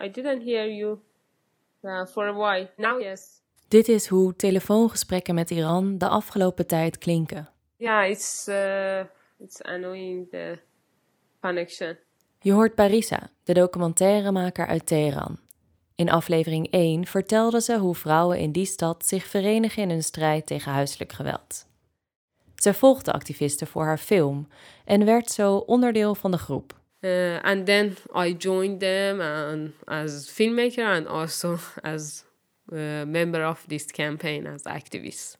I didn't hear you uh, for a while. Now, yes. Dit is hoe telefoongesprekken met Iran de afgelopen tijd klinken. Yeah, it's uh, it's annoying the connection. Je hoort Parisa, de documentairemaker uit Teheran. In aflevering 1 vertelde ze hoe vrouwen in die stad zich verenigen in hun strijd tegen huiselijk geweld. Ze volgde activisten voor haar film en werd zo onderdeel van de groep. Uh, and then I joined them and as filmmaker and also as a member of this campaign as activist.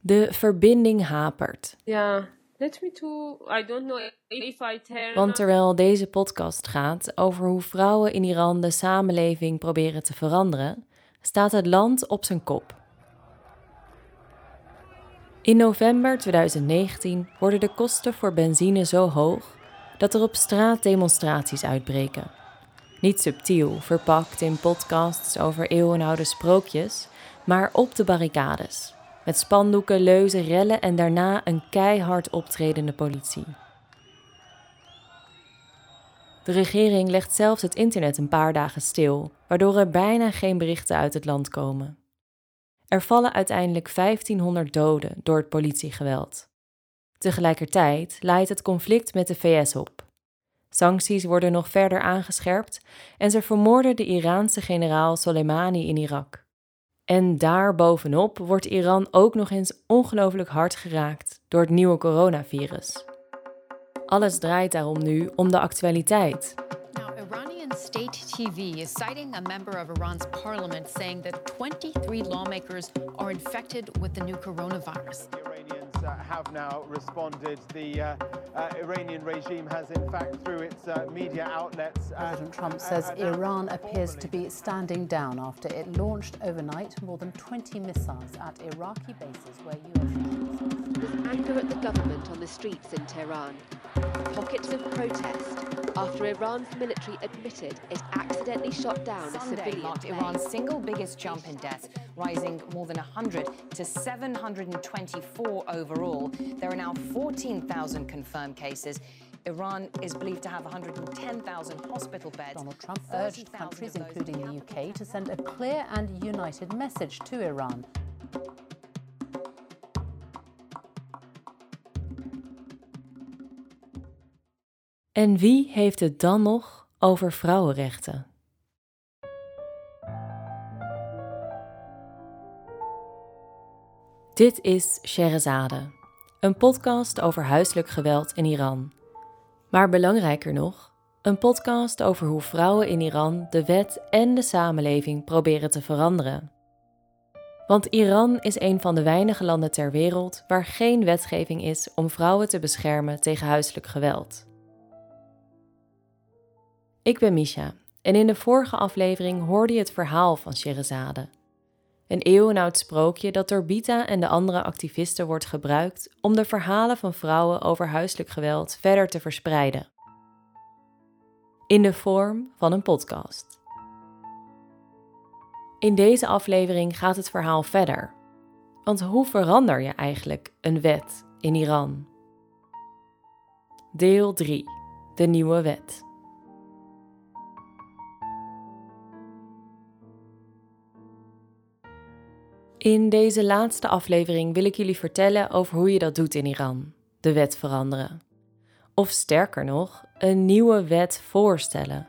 De verbinding hapert. Yeah, let me to. I don't know if I tell. Want terwijl deze podcast gaat over hoe vrouwen in Iran de samenleving proberen te veranderen, staat het land op zijn kop. In november 2019 worden de kosten voor benzine zo hoog dat er op straat demonstraties uitbreken. Niet subtiel, verpakt in podcasts over eeuwenoude sprookjes, maar op de barricades. Met spandoeken, leuzen, rellen en daarna een keihard optredende politie. De regering legt zelfs het internet een paar dagen stil, waardoor er bijna geen berichten uit het land komen. Er vallen uiteindelijk 1500 doden door het politiegeweld. Tegelijkertijd laait het conflict met de VS op. Sancties worden nog verder aangescherpt en ze vermoorden de Iraanse generaal Soleimani in Irak. En daarbovenop wordt Iran ook nog eens ongelooflijk hard geraakt door het nieuwe coronavirus. Alles draait daarom nu om de actualiteit. State TV is citing a member of Iran's parliament saying that 23 lawmakers are infected with the new coronavirus. The Iranians uh, have now responded. The uh, uh, Iranian regime has, in fact, through its uh, media outlets. uh, President Trump says announced Iran appears to be standing down after it launched overnight more than 20 missiles at Iraqi bases where US troops. There's anger at the government on the streets in Tehran. Pockets of protest after Iran's military admitted it accidentally shot down a civilian marked plane. Iran's single biggest jump in deaths, rising more than 100 to 724 overall. There are now 14,000 confirmed cases. Iran is believed to have 110,000 hospital beds. Donald Trump urged countries, including the UK, to send a clear and united message to Iran. En wie heeft het dan nog over vrouwenrechten? Dit is Sherazade, een podcast over huiselijk geweld in Iran. Maar belangrijker nog, een podcast over hoe vrouwen in Iran de wet en de samenleving proberen te veranderen. Want Iran is een van de weinige landen ter wereld waar geen wetgeving is om vrouwen te beschermen tegen huiselijk geweld. Ik ben Misha en in de vorige aflevering hoorde je het verhaal van Sherazade. Een eeuwenoud sprookje dat door Bita en de andere activisten wordt gebruikt om de verhalen van vrouwen over huiselijk geweld verder te verspreiden. In de vorm van een podcast. In deze aflevering gaat het verhaal verder. Want hoe verander je eigenlijk een wet in Iran? Deel 3. De nieuwe wet. In deze laatste aflevering wil ik jullie vertellen over hoe je dat doet in Iran: de wet veranderen. Of sterker nog, een nieuwe wet voorstellen.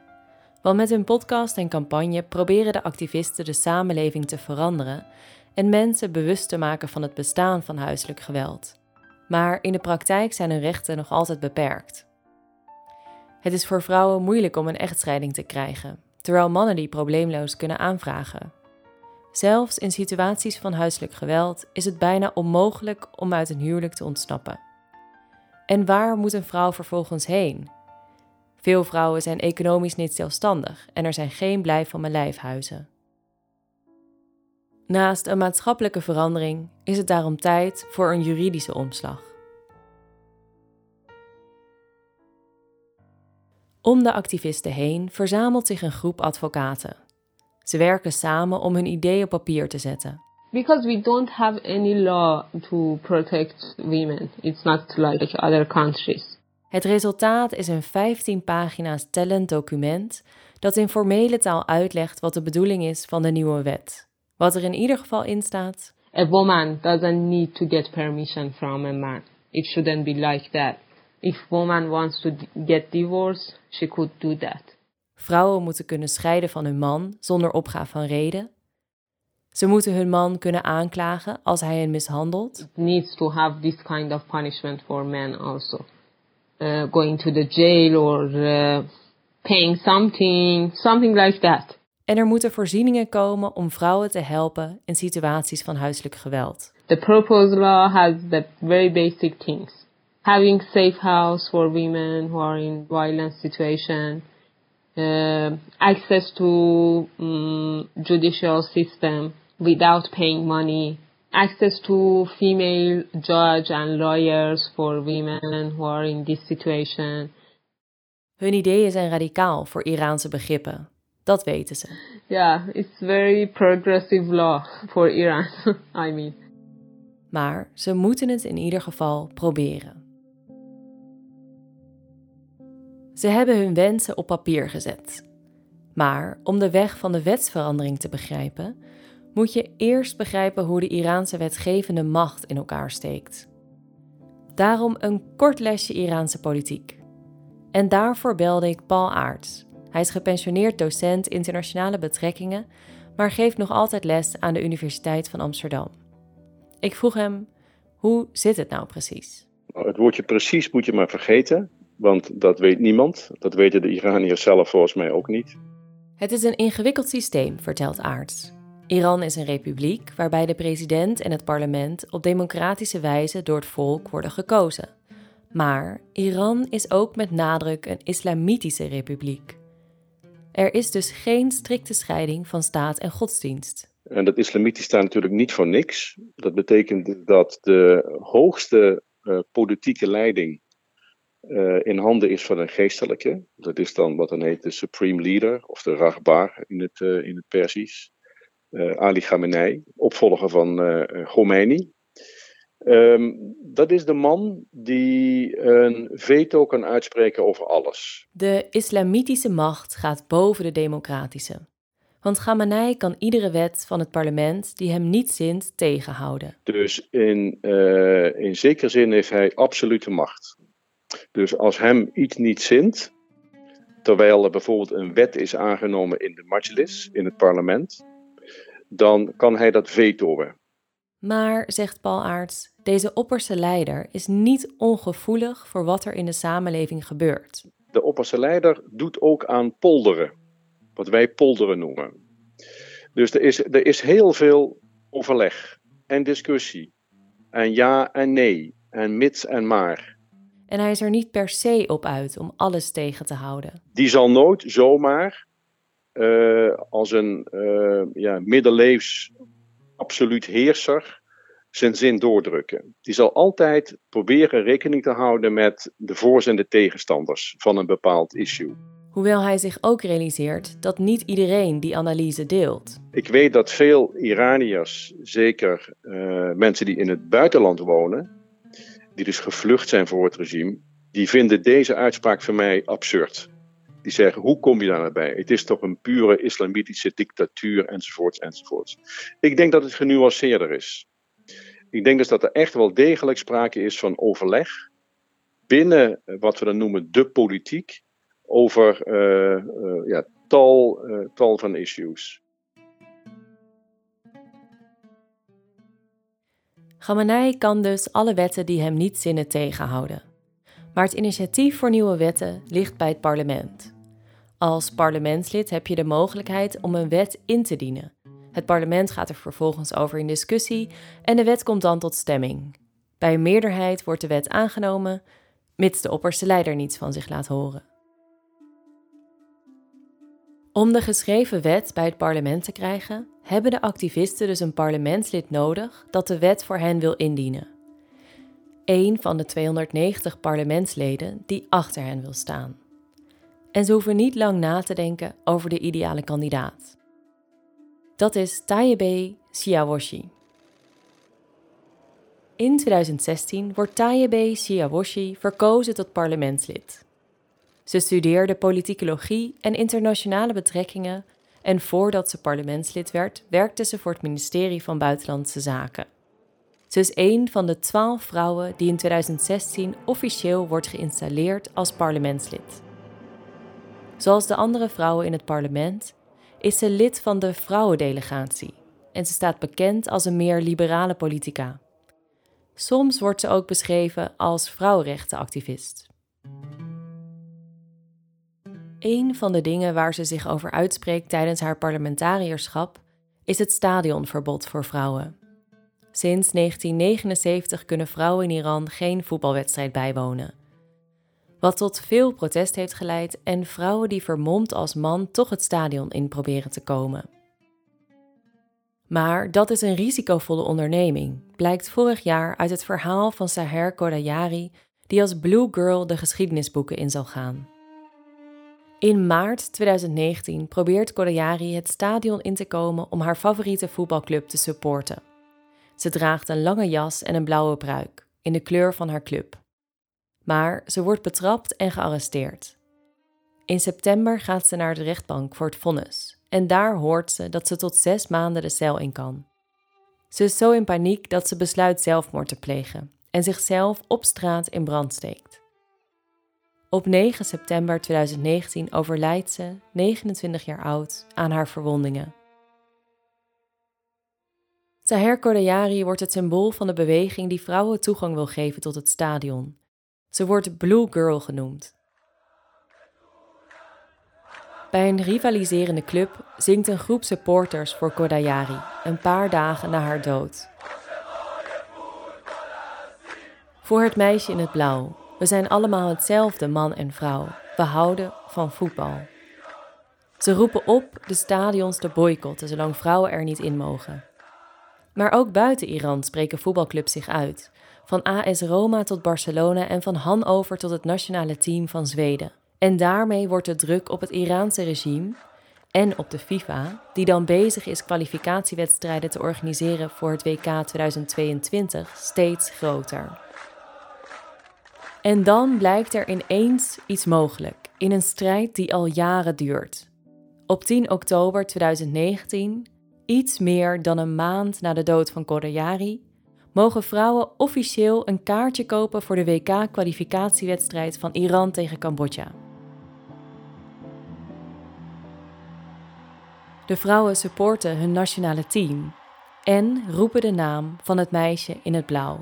Want met hun podcast en campagne proberen de activisten de samenleving te veranderen en mensen bewust te maken van het bestaan van huiselijk geweld. Maar in de praktijk zijn hun rechten nog altijd beperkt. Het is voor vrouwen moeilijk om een echtscheiding te krijgen, terwijl mannen die probleemloos kunnen aanvragen. Zelfs in situaties van huiselijk geweld is het bijna onmogelijk om uit een huwelijk te ontsnappen. En waar moet een vrouw vervolgens heen? Veel vrouwen zijn economisch niet zelfstandig en er zijn geen blijf van mijn lijfhuizen. Naast een maatschappelijke verandering is het daarom tijd voor een juridische omslag. Om de activisten heen verzamelt zich een groep advocaten. Ze werken samen om hun idee op papier te zetten. Because we don't have any law to protect women. It's not like other countries. Het resultaat is een 15 pagina's tellend document dat in formele taal uitlegt wat de bedoeling is van de nieuwe wet. Wat er in ieder geval in staat. A woman doesn't need to get permission from a man. It shouldn't be like that. If woman wants to get divorced, she could do that. Vrouwen moeten kunnen scheiden van hun man zonder opgave van reden. Ze moeten hun man kunnen aanklagen als hij hen mishandelt. It needs to have this kind of punishment for men also. Uh, going to the jail or uh, paying something, something like that. En er moeten voorzieningen komen om vrouwen te helpen in situaties van huiselijk geweld. The proposed law has the very basic things. Having safe house for women who are in violent situation, access to um, judicial system without paying money, access to female judge and lawyers for women who are in this situation. Hun ideeën zijn radicaal voor Iraanse begrippen. Dat weten ze. Yeah, it's very progressive law for Iran, I mean. Maar ze moeten het in ieder geval proberen. Ze hebben hun wensen op papier gezet. Maar om de weg van de wetsverandering te begrijpen, moet je eerst begrijpen hoe de Iraanse wetgevende macht in elkaar steekt. Daarom een kort lesje Iraanse politiek. En daarvoor belde ik Paul Aarts. Hij is gepensioneerd docent internationale betrekkingen, maar geeft nog altijd les aan de Universiteit van Amsterdam. Ik vroeg hem: hoe zit het nou precies? Nou, het woordje precies moet je maar vergeten, want dat weet niemand. Dat weten de Iraniërs zelf volgens mij ook niet. Het is een ingewikkeld systeem, vertelt Aarts. Iran is een republiek waarbij de president en het parlement op democratische wijze door het volk worden gekozen. Maar Iran is ook met nadruk een islamitische republiek. Er is dus geen strikte scheiding van staat en godsdienst. En dat islamitisch staat natuurlijk niet voor niks. Dat betekent dat de hoogste uh, politieke leiding uh, in handen is van een geestelijke. Dat is dan wat dan heet de supreme leader of de rahbar in het, uh, in het Persisch. Ali Khamenei, opvolger van Khomeini. Um, dat is de man die een veto kan uitspreken over alles. De islamitische macht gaat boven de democratische. Want Khamenei kan iedere wet van het parlement die hem niet zint tegenhouden. Dus in, uh, in zekere zin heeft hij absolute macht. Dus als hem iets niet zint, terwijl er bijvoorbeeld een wet is aangenomen in de majlis, in het parlement, dan kan hij dat vetoen. Maar, zegt Paul Aarts, deze opperste leider is niet ongevoelig voor wat er in de samenleving gebeurt. De opperste leider doet ook aan polderen, wat wij polderen noemen. Dus er is, er is heel veel overleg en discussie, en ja en nee, en mits en maar. En hij is er niet per se op uit om alles tegen te houden. Die zal nooit zomaar uh, als een uh, ja, middeleeuws absoluut heerser zijn zin doordrukken. Die zal altijd proberen rekening te houden met de voor's en de tegenstanders van een bepaald issue. Hoewel hij zich ook realiseert dat niet iedereen die analyse deelt. Ik weet dat veel Iraniërs, zeker uh, mensen die in het buitenland wonen, die dus gevlucht zijn voor het regime, die vinden deze uitspraak van mij absurd. Die zeggen, hoe kom je daar nou bij? Het is toch een pure islamitische dictatuur, enzovoorts, enzovoorts. Ik denk dat het genuanceerder is. Ik denk dus dat er echt wel degelijk sprake is van overleg binnen wat we dan noemen de politiek over uh, uh, ja, tal, tal van issues. Khamenei kan dus alle wetten die hem niet zinnen tegenhouden. Maar het initiatief voor nieuwe wetten ligt bij het parlement. Als parlementslid heb je de mogelijkheid om een wet in te dienen. Het parlement gaat er vervolgens over in discussie en de wet komt dan tot stemming. Bij een meerderheid wordt de wet aangenomen, mits de opperste leider niets van zich laat horen. Om de geschreven wet bij het parlement te krijgen, hebben de activisten dus een parlementslid nodig dat de wet voor hen wil indienen. Eén van de 290 parlementsleden die achter hen wil staan. En ze hoeven niet lang na te denken over de ideale kandidaat. Dat is Tayyebe Siawoshi. In 2016 wordt Tayyebe Siawoshi verkozen tot parlementslid. Ze studeerde politicologie en internationale betrekkingen en voordat ze parlementslid werd, werkte ze voor het ministerie van Buitenlandse Zaken. Ze is een van de twaalf vrouwen die in 2016 officieel wordt geïnstalleerd als parlementslid. Zoals de andere vrouwen in het parlement is ze lid van de vrouwendelegatie en ze staat bekend als een meer liberale politica. Soms wordt ze ook beschreven als vrouwenrechtenactivist. Een van de dingen waar ze zich over uitspreekt tijdens haar parlementarierschap is het stadionverbod voor vrouwen. Sinds 1979 kunnen vrouwen in Iran geen voetbalwedstrijd bijwonen. Wat tot veel protest heeft geleid en vrouwen die vermomd als man toch het stadion in proberen te komen. Maar dat is een risicovolle onderneming, blijkt vorig jaar uit het verhaal van Saher Kodayari, die als Blue Girl de geschiedenisboeken in zal gaan. In maart 2019 probeert Kodayari het stadion in te komen om haar favoriete voetbalclub te supporten. Ze draagt een lange jas en een blauwe pruik, in de kleur van haar club. Maar ze wordt betrapt en gearresteerd. In september gaat ze naar de rechtbank voor het vonnis en daar hoort ze dat ze tot zes maanden de cel in kan. Ze is zo in paniek dat ze besluit zelfmoord te plegen en zichzelf op straat in brand steekt. Op 9 september 2019 overlijdt ze, 29 jaar oud, aan haar verwondingen. Taher Kodayari wordt het symbool van de beweging die vrouwen toegang wil geven tot het stadion. Ze wordt Blue Girl genoemd. Bij een rivaliserende club zingt een groep supporters voor Kodayari een paar dagen na haar dood. Voor het meisje in het blauw. We zijn allemaal hetzelfde, man en vrouw. We houden van voetbal. Ze roepen op de stadions te boycotten zolang vrouwen er niet in mogen. Maar ook buiten Iran spreken voetbalclubs zich uit. Van AS Roma tot Barcelona en van Hannover tot het nationale team van Zweden. En daarmee wordt de druk op het Iraanse regime en op de FIFA, die dan bezig is kwalificatiewedstrijden te organiseren voor het WK 2022, steeds groter. En dan blijkt er ineens iets mogelijk in een strijd die al jaren duurt. Op 10 oktober 2019 iets meer dan een maand na de dood van Kodayari, mogen vrouwen officieel een kaartje kopen voor de WK-kwalificatiewedstrijd van Iran tegen Cambodja. De vrouwen supporten hun nationale team en roepen de naam van het meisje in het blauw.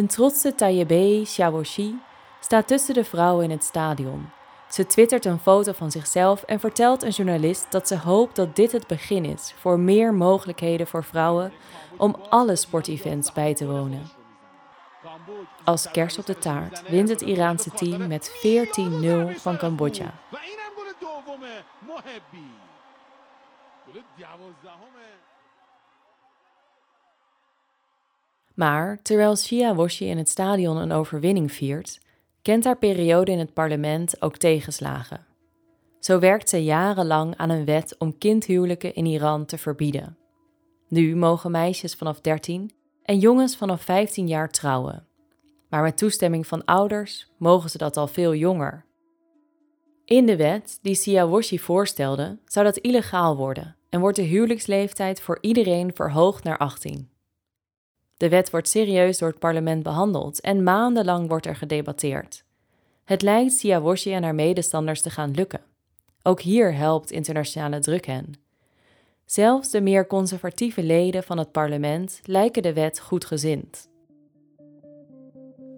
Een trotse Tayyebe Shawoshi staat tussen de vrouwen in het stadion. Ze twittert een foto van zichzelf en vertelt een journalist dat ze hoopt dat dit het begin is voor meer mogelijkheden voor vrouwen om alle sportevents bij te wonen. Als kers op de taart wint het Iraanse team met 14-0 van Cambodja. Maar terwijl Shia Woshi in het stadion een overwinning viert, kent haar periode in het parlement ook tegenslagen. Zo werkt ze jarenlang aan een wet om kindhuwelijken in Iran te verbieden. Nu mogen meisjes vanaf 13 en jongens vanaf 15 jaar trouwen. Maar met toestemming van ouders mogen ze dat al veel jonger. In de wet die Siawoshi voorstelde, zou dat illegaal worden en wordt de huwelijksleeftijd voor iedereen verhoogd naar 18. De wet wordt serieus door het parlement behandeld en maandenlang wordt er gedebatteerd. Het lijkt Siawoshi en haar medestanders te gaan lukken. Ook hier helpt internationale druk hen. Zelfs de meer conservatieve leden van het parlement lijken de wet goedgezind.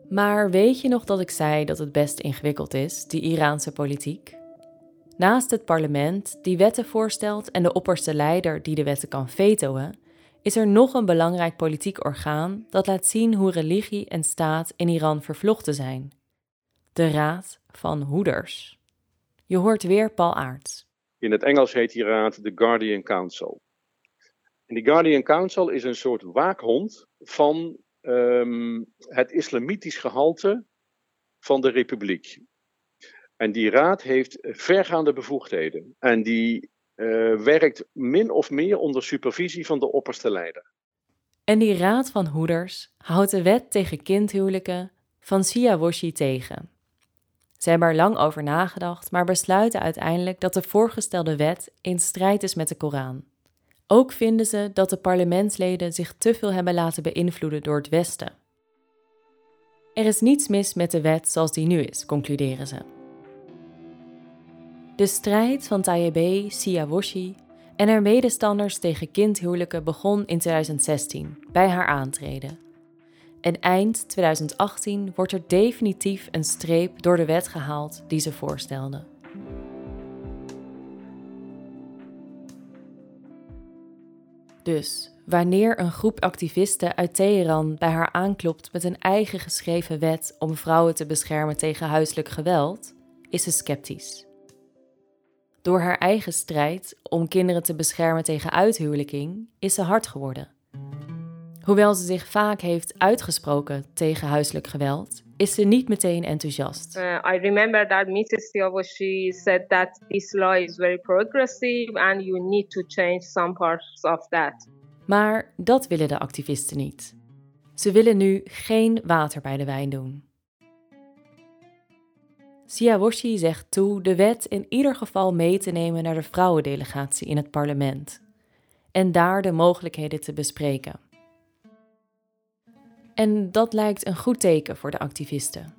Maar weet je nog dat ik zei dat het best ingewikkeld is, die Iraanse politiek? Naast het parlement, die wetten voorstelt, en de opperste leider die de wetten kan vetoen, is er nog een belangrijk politiek orgaan dat laat zien hoe religie en staat in Iran vervlochten zijn. De Raad van Hoeders. Je hoort weer Paul Aarts. In het Engels heet die raad de Guardian Council. En die Guardian Council is een soort waakhond van um, het islamitisch gehalte van de republiek. En die raad heeft vergaande bevoegdheden. En die uh, werkt min of meer onder supervisie van de opperste leider. En die raad van hoeders houdt de wet tegen kindhuwelijken van Siawoshi tegen. Ze hebben er lang over nagedacht, maar besluiten uiteindelijk dat de voorgestelde wet in strijd is met de Koran. Ook vinden ze dat de parlementsleden zich te veel hebben laten beïnvloeden door het Westen. Er is niets mis met de wet zoals die nu is, concluderen ze. De strijd van Tayyebe Siawoshi en haar medestanders tegen kindhuwelijken begon in 2016, bij haar aantreden. En eind 2018 wordt er definitief een streep door de wet gehaald die ze voorstelde. Dus wanneer een groep activisten uit Teheran bij haar aanklopt met een eigen geschreven wet om vrouwen te beschermen tegen huiselijk geweld, is ze sceptisch. Door haar eigen strijd om kinderen te beschermen tegen uithuwelijking is ze hard geworden. Hoewel ze zich vaak heeft uitgesproken tegen huiselijk geweld, is ze niet meteen enthousiast. Uh, I remember that Mrs. Siawoshi said that this law is very progressive and you need to change some parts of that. Maar dat willen de activisten niet. Ze willen nu geen water bij de wijn doen. Siawoshi zegt toe de wet in ieder geval mee te nemen naar de vrouwendelegatie in het parlement en daar de mogelijkheden te bespreken. En dat lijkt een goed teken voor de activisten.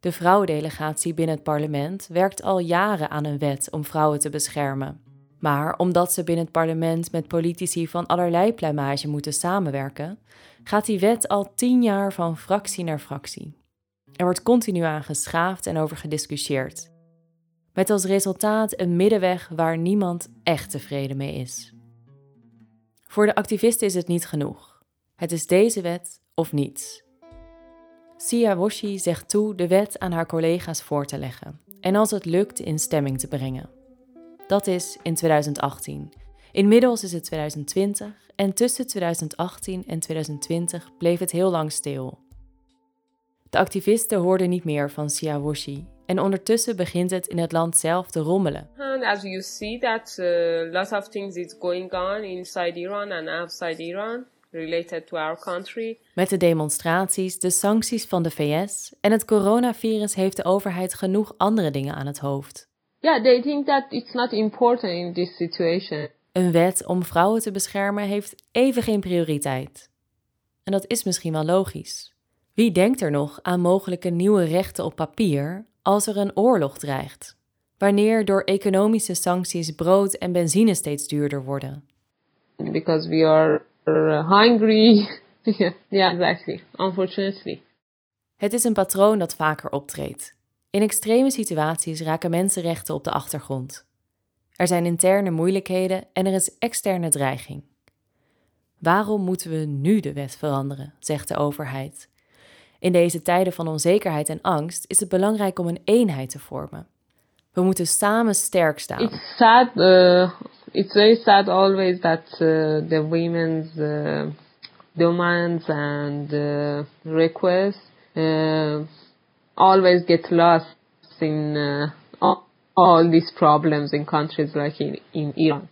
De vrouwendelegatie binnen het parlement werkt al jaren aan een wet om vrouwen te beschermen. Maar omdat ze binnen het parlement met politici van allerlei pluimage moeten samenwerken, gaat die wet al tien jaar van fractie naar fractie. Er wordt continu aan geschaafd en over gediscussieerd. Met als resultaat een middenweg waar niemand echt tevreden mee is. Voor de activisten is het niet genoeg. Het is deze wet of niets. Sia Woshi zegt toe de wet aan haar collega's voor te leggen en als het lukt in stemming te brengen. Dat is in 2018. Inmiddels is het 2020 en tussen 2018 en 2020 bleef het heel lang stil. De activisten hoorden niet meer van Siawoshi en ondertussen begint het in het land zelf te rommelen. And as you see that uh, lot of things is going on inside Iran and outside Iran related to our country. Met de demonstraties, de sancties van de VS en het coronavirus heeft de overheid genoeg andere dingen aan het hoofd. Yeah, they think that it's not important in this situation. Een wet om vrouwen te beschermen heeft even geen prioriteit. En dat is misschien wel logisch. Wie denkt er nog aan mogelijke nieuwe rechten op papier als er een oorlog dreigt? Wanneer door economische sancties brood en benzine steeds duurder worden? Because we are hungry. yeah, exactly. Unfortunately. Het is een patroon dat vaker optreedt. In extreme situaties raken mensenrechten op de achtergrond. Er zijn interne moeilijkheden en er is externe dreiging. Waarom moeten we nu de wet veranderen, zegt de overheid. In deze tijden van onzekerheid en angst is het belangrijk om een eenheid te vormen. We moeten samen sterk staan. It's sad. Uh, it's very sad always that uh, the women's uh, demands and uh, requests uh, always get lost in uh, all, all these problems in countries like in, in Iran.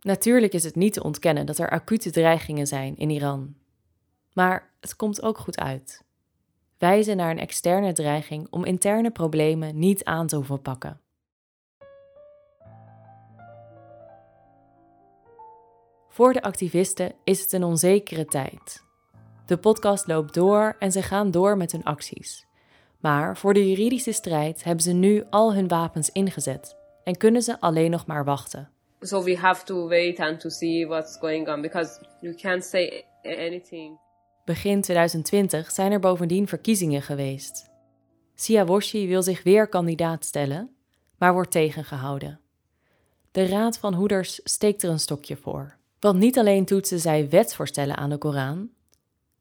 Natuurlijk is het niet te ontkennen dat er acute dreigingen zijn in Iran. Maar het komt ook goed uit wijzen naar een externe dreiging om interne problemen niet aan te hoeven pakken. Voor de activisten is het een onzekere tijd. De podcast loopt door en ze gaan door met hun acties. Maar voor de juridische strijd hebben ze nu al hun wapens ingezet en kunnen ze alleen nog maar wachten. So we have to wait and to see what's going on because you can't say anything. Begin 2020 zijn er bovendien verkiezingen geweest. Siawoshi wil zich weer kandidaat stellen, maar wordt tegengehouden. De Raad van Hoeders steekt er een stokje voor. Want niet alleen toetsen zij wetsvoorstellen aan de Koran,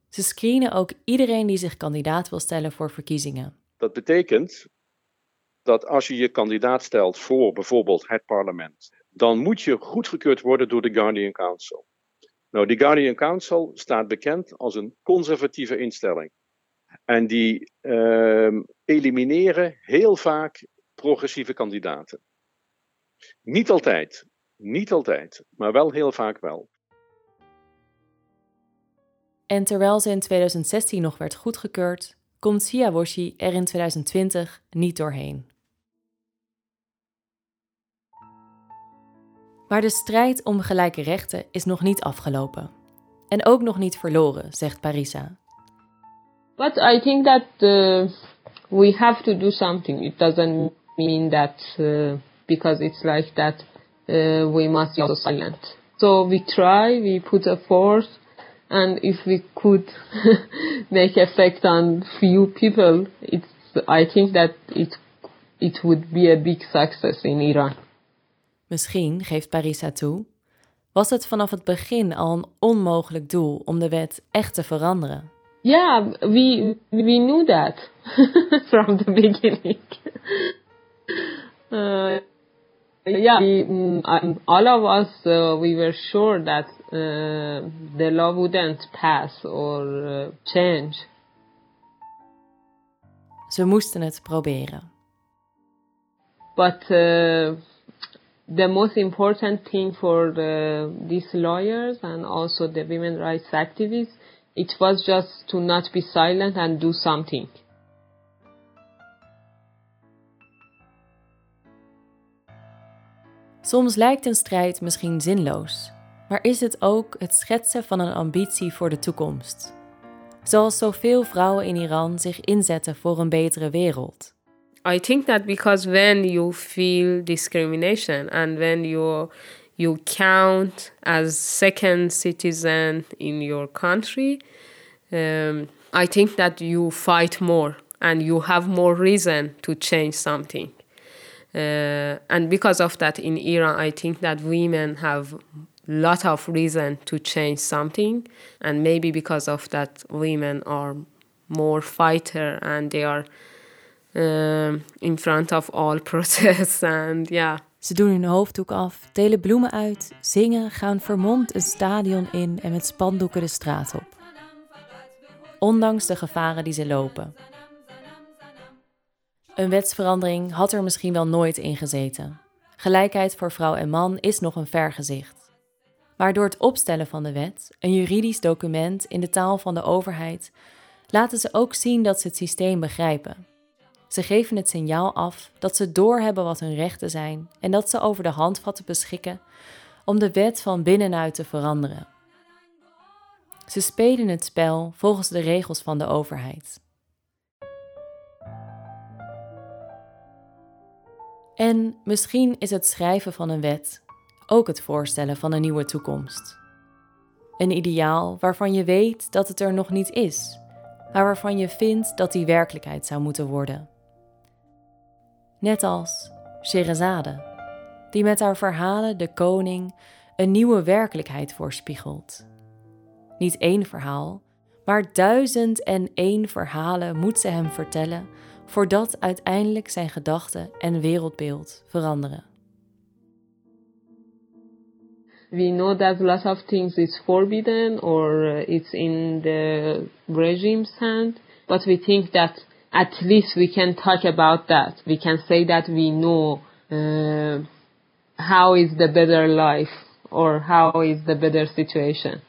ze screenen ook iedereen die zich kandidaat wil stellen voor verkiezingen. Dat betekent dat als je je kandidaat stelt voor bijvoorbeeld het parlement, dan moet je goedgekeurd worden door de Guardian Council. Nou, die Guardian Council staat bekend als een conservatieve instelling. En die uh, elimineren heel vaak progressieve kandidaten. Niet altijd, niet altijd, maar wel heel vaak wel. En terwijl ze in 2016 nog werd goedgekeurd, komt Siawoshi er in 2020 niet doorheen. Maar de strijd om gelijke rechten is nog niet afgelopen. En ook nog niet verloren, zegt Parisa. But I think that uh, we have to do something. It doesn't mean that uh, because it's like that uh, we must be silent. So we try, we put a force, and if we could make effect on few people, it's I think that it it would be a big success in Iran. Misschien, geeft Parisa toe, was het vanaf het begin al een onmogelijk doel om de wet echt te veranderen. Yeah, we we knew that from the beginning. uh, yeah, we, um, all of us uh, we were sure that uh, the law wouldn't pass or uh, change. Ze moesten het proberen. But uh, the most important thing for the, these lawyers and also the women rights activists, it was just to not be silent and do something. Soms lijkt een strijd misschien zinloos, maar is het ook het schetsen van een ambitie voor de toekomst. Zoals zoveel vrouwen in Iran zich inzetten voor een betere wereld. I think that because when you feel discrimination and when you you count as second citizen in your country, um, I think that you fight more and you have more reason to change something. Uh, and because of that, in Iran, I think that women have lot of reason to change something, and maybe because of that, women are more fighter and they are um, in front of all protests. Ze doen hun hoofddoek af, delen bloemen uit, zingen, gaan vermomd een stadion in en met spandoeken de straat op. Ondanks de gevaren die ze lopen. Een wetsverandering had er misschien wel nooit in gezeten. Gelijkheid voor vrouw en man is nog een vergezicht. Maar door het opstellen van de wet, een juridisch document in de taal van de overheid, laten ze ook zien dat ze het systeem begrijpen ze geven het signaal af dat ze doorhebben wat hun rechten zijn en dat ze over de handvatten beschikken om de wet van binnenuit te veranderen. Ze spelen het spel volgens de regels van de overheid. En misschien is het schrijven van een wet ook het voorstellen van een nieuwe toekomst. Een ideaal waarvan je weet dat het er nog niet is, maar waarvan je vindt dat die werkelijkheid zou moeten worden. Net als Sherazade, die met haar verhalen de koning een nieuwe werkelijkheid voorspiegelt. Niet één verhaal, maar duizend en één verhalen moet ze hem vertellen voordat uiteindelijk zijn gedachten en wereldbeeld veranderen. We know that a lot of things is forbidden or uh, it's in the regime's hand, but we think that at least we can talk about that. We can say that we know uh, how is the better life or how is the better situation.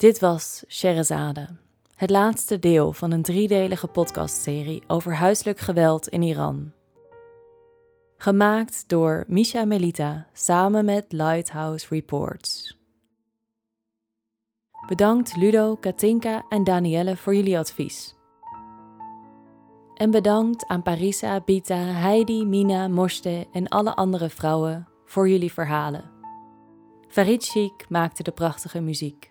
Dit was Sherazade, het laatste deel van een driedelige podcastserie over huiselijk geweld in Iran. Gemaakt door Misha Melita samen met Lighthouse Reports. Bedankt Ludo, Katinka en Danielle voor jullie advies. En bedankt aan Parisa, Bita, Heidi, Mina, Moshte en alle andere vrouwen voor jullie verhalen. Farid Chic maakte de prachtige muziek.